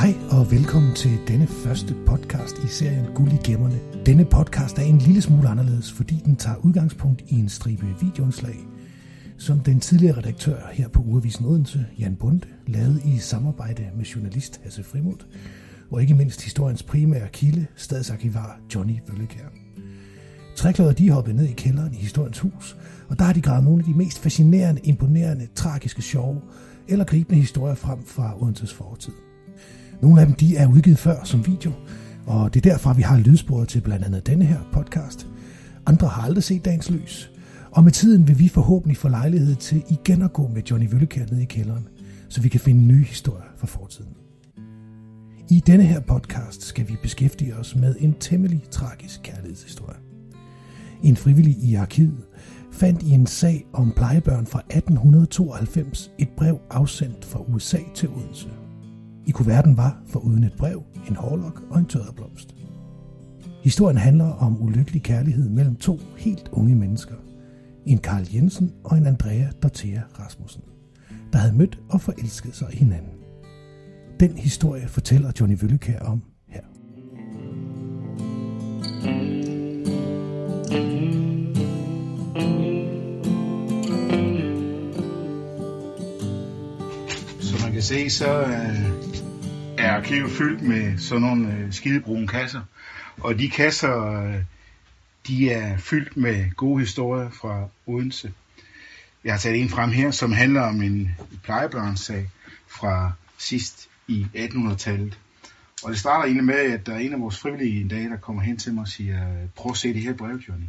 Hej og velkommen til denne første podcast i serien Guld i Gemmerne. Denne podcast er en lille smule anderledes, fordi den tager udgangspunkt i en stribe videoindslag, som den tidligere redaktør her på Urevisen Odense, Jan Bunde, lavede i samarbejde med journalist Hasse Frimod, og ikke mindst historiens primære kilde, stadsarkivar Johnny Vøllekær. Trækløder de hoppede ned i kælderen i historiens hus, og der har de gravet nogle af de mest fascinerende, imponerende, tragiske, sjove eller gribende historier frem fra Odenses fortid. Nogle af dem de er udgivet før som video, og det er derfor, vi har lydsporet til blandt andet denne her podcast. Andre har aldrig set dagens lys, og med tiden vil vi forhåbentlig få lejlighed til igen at gå med Johnny Vøllekær ned i kælderen, så vi kan finde nye historier fra fortiden. I denne her podcast skal vi beskæftige os med en temmelig tragisk kærlighedshistorie. En frivillig i arkivet fandt i en sag om plejebørn fra 1892 et brev afsendt fra USA til Odense. I kuverten var, for uden et brev, en hårlok og en tørreblomst. Historien handler om ulykkelig kærlighed mellem to helt unge mennesker. En Karl Jensen og en Andrea Dorthea Rasmussen, der havde mødt og forelsket sig i hinanden. Den historie fortæller Johnny Vøllekær om her. Som man kan se, så øh, er arkivet fyldt med sådan nogle øh, skidebrune kasser. Og de kasser, øh, de er fyldt med gode historier fra Odense. Jeg har taget en frem her, som handler om en plejebørnssag fra sidst i 1800-tallet. Og det starter egentlig med, at der er en af vores frivillige en dag, der kommer hen til mig og siger, prøv at se det her brev, Johnny.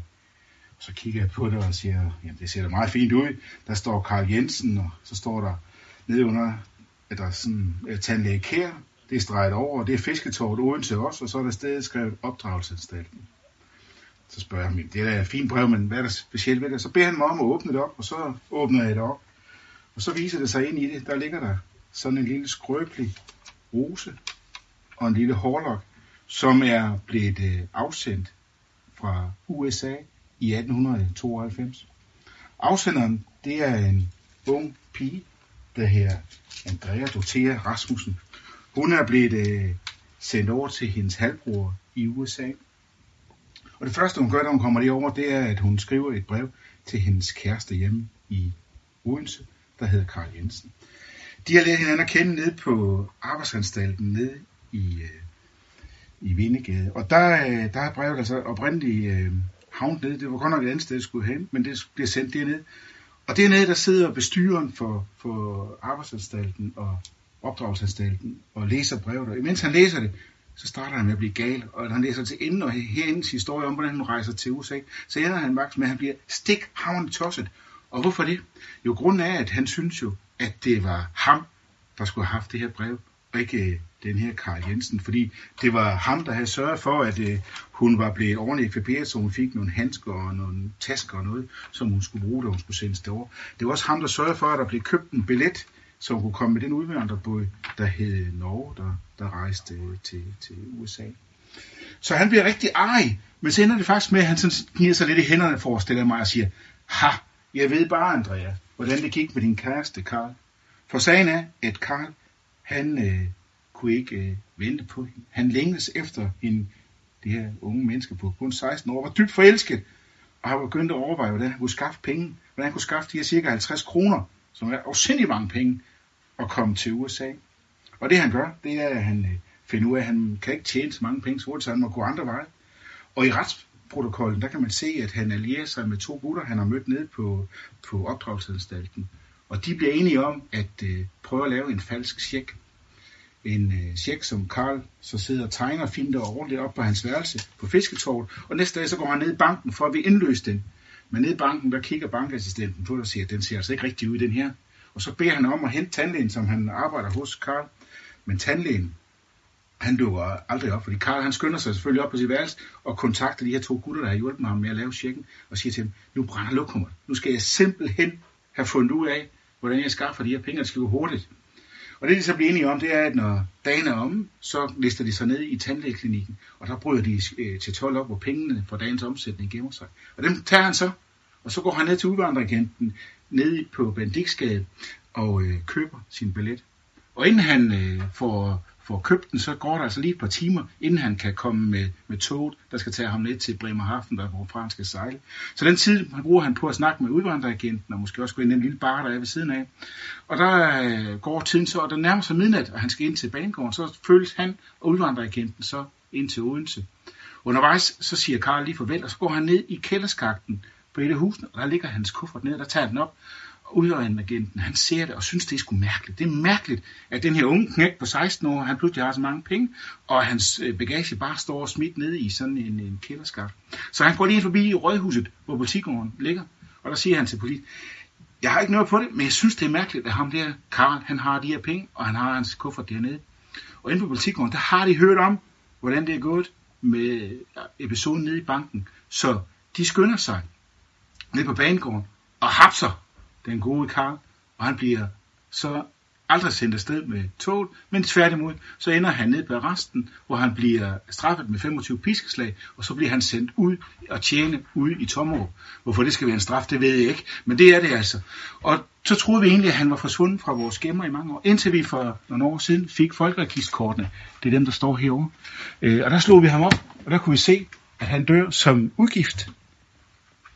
Og så kigger jeg på det og siger, jamen det ser da meget fint ud. Der står Karl Jensen, og så står der nede under, at der er sådan et tandlæge kær, det er streget over, og det er fisketåret Odense også, og så er der stedet skrevet opdragelsesanstalten. Så spørger jeg ham, det er da et fint brev, men hvad er der specielt ved det? Så beder han mig om at åbne det op, og så åbner jeg det op. Og så viser det sig ind i det, der ligger der sådan en lille skrøbelig rose og en lille hårlok, som er blevet øh, afsendt fra USA i 1892. Afsenderen, det er en ung pige, der her Andrea Dotea Rasmussen. Hun er blevet øh, sendt over til hendes halvbror i USA. Og det første, hun gør, da hun kommer derover, det er, at hun skriver et brev til hendes kæreste hjemme i Odense, der hedder Karl Jensen. De har lært hinanden at kende nede på arbejdsanstalten nede i, øh, i Vindegade. Og der, øh, der er brevet altså oprindeligt øh, havnet nede. Det var godt nok et andet sted, det skulle hen, men det bliver sendt derned. Og dernede, der sidder bestyren for, for arbejdsanstalten og opdragelsesanstalten og læser brevet. Og imens han læser det, så starter han med at blive gal, og han læser til enden og herindens historie om, hvordan hun rejser til USA. Så ender han faktisk med, at han bliver stikhavende tosset. Og hvorfor det? Jo, grunden er, at han synes jo, at det var ham, der skulle have haft det her brev, og ikke øh, den her Karl Jensen, fordi det var ham, der havde sørget for, at øh, hun var blevet ordentligt ekviperet, så hun fik nogle handsker og nogle tasker og noget, som hun skulle bruge, da hun skulle sendes derover. Det var også ham, der sørgede for, at der blev købt en billet, så hun kunne komme med den udvandrerbåd, der hed Norge, der, der rejste til, til USA. Så han bliver rigtig ej, men så ender det faktisk med, at han sådan kniger sig lidt i hænderne, forestiller mig, og siger, ha, jeg ved bare, Andrea, hvordan det gik med din kæreste, Karl. For sagen er, at Karl, han øh, kunne ikke øh, vente på hende. Han længes efter hende, det her unge menneske på kun 16 år, var dybt forelsket, og har begyndt at overveje, hvordan han kunne skaffe penge, hvordan han kunne skaffe de her cirka 50 kroner, som er afsindelig mange penge, og komme til USA. Og det han gør, det er, at han øh, finder ud af, at han kan ikke tjene så mange penge så hurtigt, så han må gå andre veje. Og i retsprotokollen, der kan man se, at han allierer sig med to gutter, han har mødt ned på, på opdragelsesanstalten. Og de bliver enige om at øh, prøve at lave en falsk check. En øh, check, som Karl så sidder og tegner fint og ordentligt op på hans værelse på fisketorvet. Og næste dag så går han ned i banken for at vi indløse den. Men nede i banken, der kigger bankassistenten på det og siger, at den ser altså ikke rigtig ud, den her. Og så beder han om at hente tandlægen, som han arbejder hos Karl. Men tandlægen, han dukker aldrig op, fordi Karl han skynder sig selvfølgelig op på sit værelse og kontakter de her to gutter, der har hjulpet ham med at lave checken, og siger til dem, nu brænder lokummet. Nu skal jeg simpelthen have fundet ud af, hvordan jeg skaffer de her penge, og det skal gå hurtigt. Og det, de så bliver enige om, det er, at når dagen er omme, så lister de sig ned i tandlægeklinikken, og der bryder de øh, til 12 op, hvor pengene for dagens omsætning gemmer sig. Og dem tager han så, og så går han ned til udvandreragenten, ned på Bendiksgade, og øh, køber sin billet. Og inden han øh, får får købt den, så går der altså lige et par timer, inden han kan komme med, med toget, der skal tage ham ned til Bremerhaven, der hvor han skal sejle. Så den tid han bruger han på at snakke med udvandreragenten, og måske også gå ind i en lille bar, der er ved siden af. Og der øh, går tiden så, og der nærmer sig midnat, og han skal ind til banegården, så følges han og udvandreragenten så ind til Odense. Undervejs så siger Karl lige farvel, og så går han ned i kælderskakten på et af husene, og der ligger hans kuffert ned, der tager den op, udøjenagenten, han ser det og synes, det er sgu mærkeligt. Det er mærkeligt, at den her unge knæk på 16 år, han pludselig har så mange penge, og hans øh, bagage bare står smidt nede i sådan en, en kælderskab. Så han går lige forbi i rådhuset, hvor politigården ligger, og der siger han til politiet, jeg har ikke noget på det, men jeg synes, det er mærkeligt, at ham der, Karl, han har de her penge, og han har hans kuffert dernede. Og inde på politigården, der har de hørt om, hvordan det er gået med episoden nede i banken. Så de skynder sig ned på banegården og hapser den gode Karl, og han bliver så aldrig sendt afsted med toget, men tværtimod, så ender han ned på resten, hvor han bliver straffet med 25 piskeslag, og så bliver han sendt ud og tjene ude i Tommerup. Hvorfor det skal være en straf, det ved jeg ikke, men det er det altså. Og så troede vi egentlig, at han var forsvundet fra vores gemmer i mange år, indtil vi for nogle år siden fik folkeregisterkortene. Det er dem, der står herovre. Øh, og der slog vi ham op, og der kunne vi se, at han dør som udgift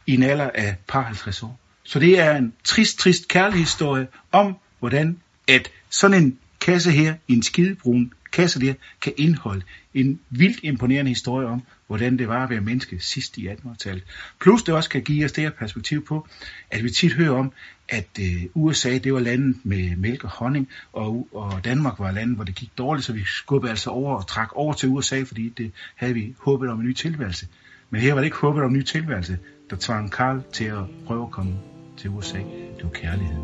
i en alder af par 50 år. Så det er en trist, trist kærlighedshistorie om, hvordan at sådan en kasse her, en skidebrun kasse der, kan indeholde en vildt imponerende historie om, hvordan det var at være menneske sidst i 1800-tallet. Plus det også kan give os det her perspektiv på, at vi tit hører om, at øh, USA det var landet med mælk og honning, og, og Danmark var landet, hvor det gik dårligt, så vi skubbede altså over og trak over til USA, fordi det havde vi håbet om en ny tilværelse. Men her var det ikke håbet om en ny tilværelse, der tvang Karl til at prøve at komme til USA. Det var kærlighed.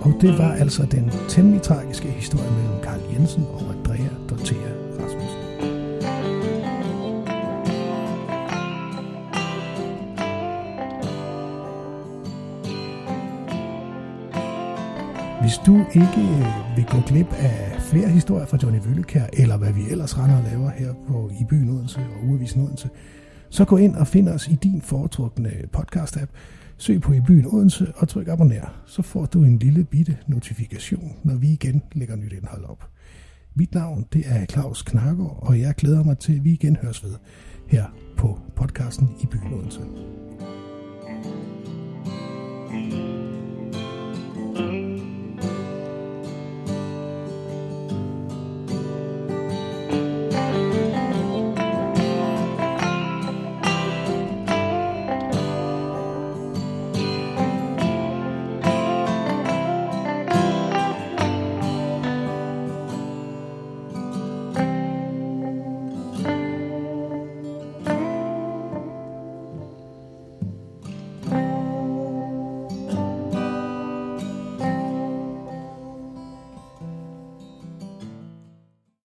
Og det var altså den temmelig tragiske historie mellem Karl Jensen og Andrea Dortea Hvis du ikke øh, vil gå glip af flere historier fra Johnny Vøllekær, eller hvad vi ellers render og laver her på i byen Odense og Uavisen Odense, så gå ind og find os i din foretrukne podcast-app. Søg på i byen Odense og tryk abonner. Så får du en lille bitte notifikation, når vi igen lægger nyt indhold op. Mit navn det er Claus Knargaard, og jeg glæder mig til, at vi igen høres ved her på podcasten i byen Odense.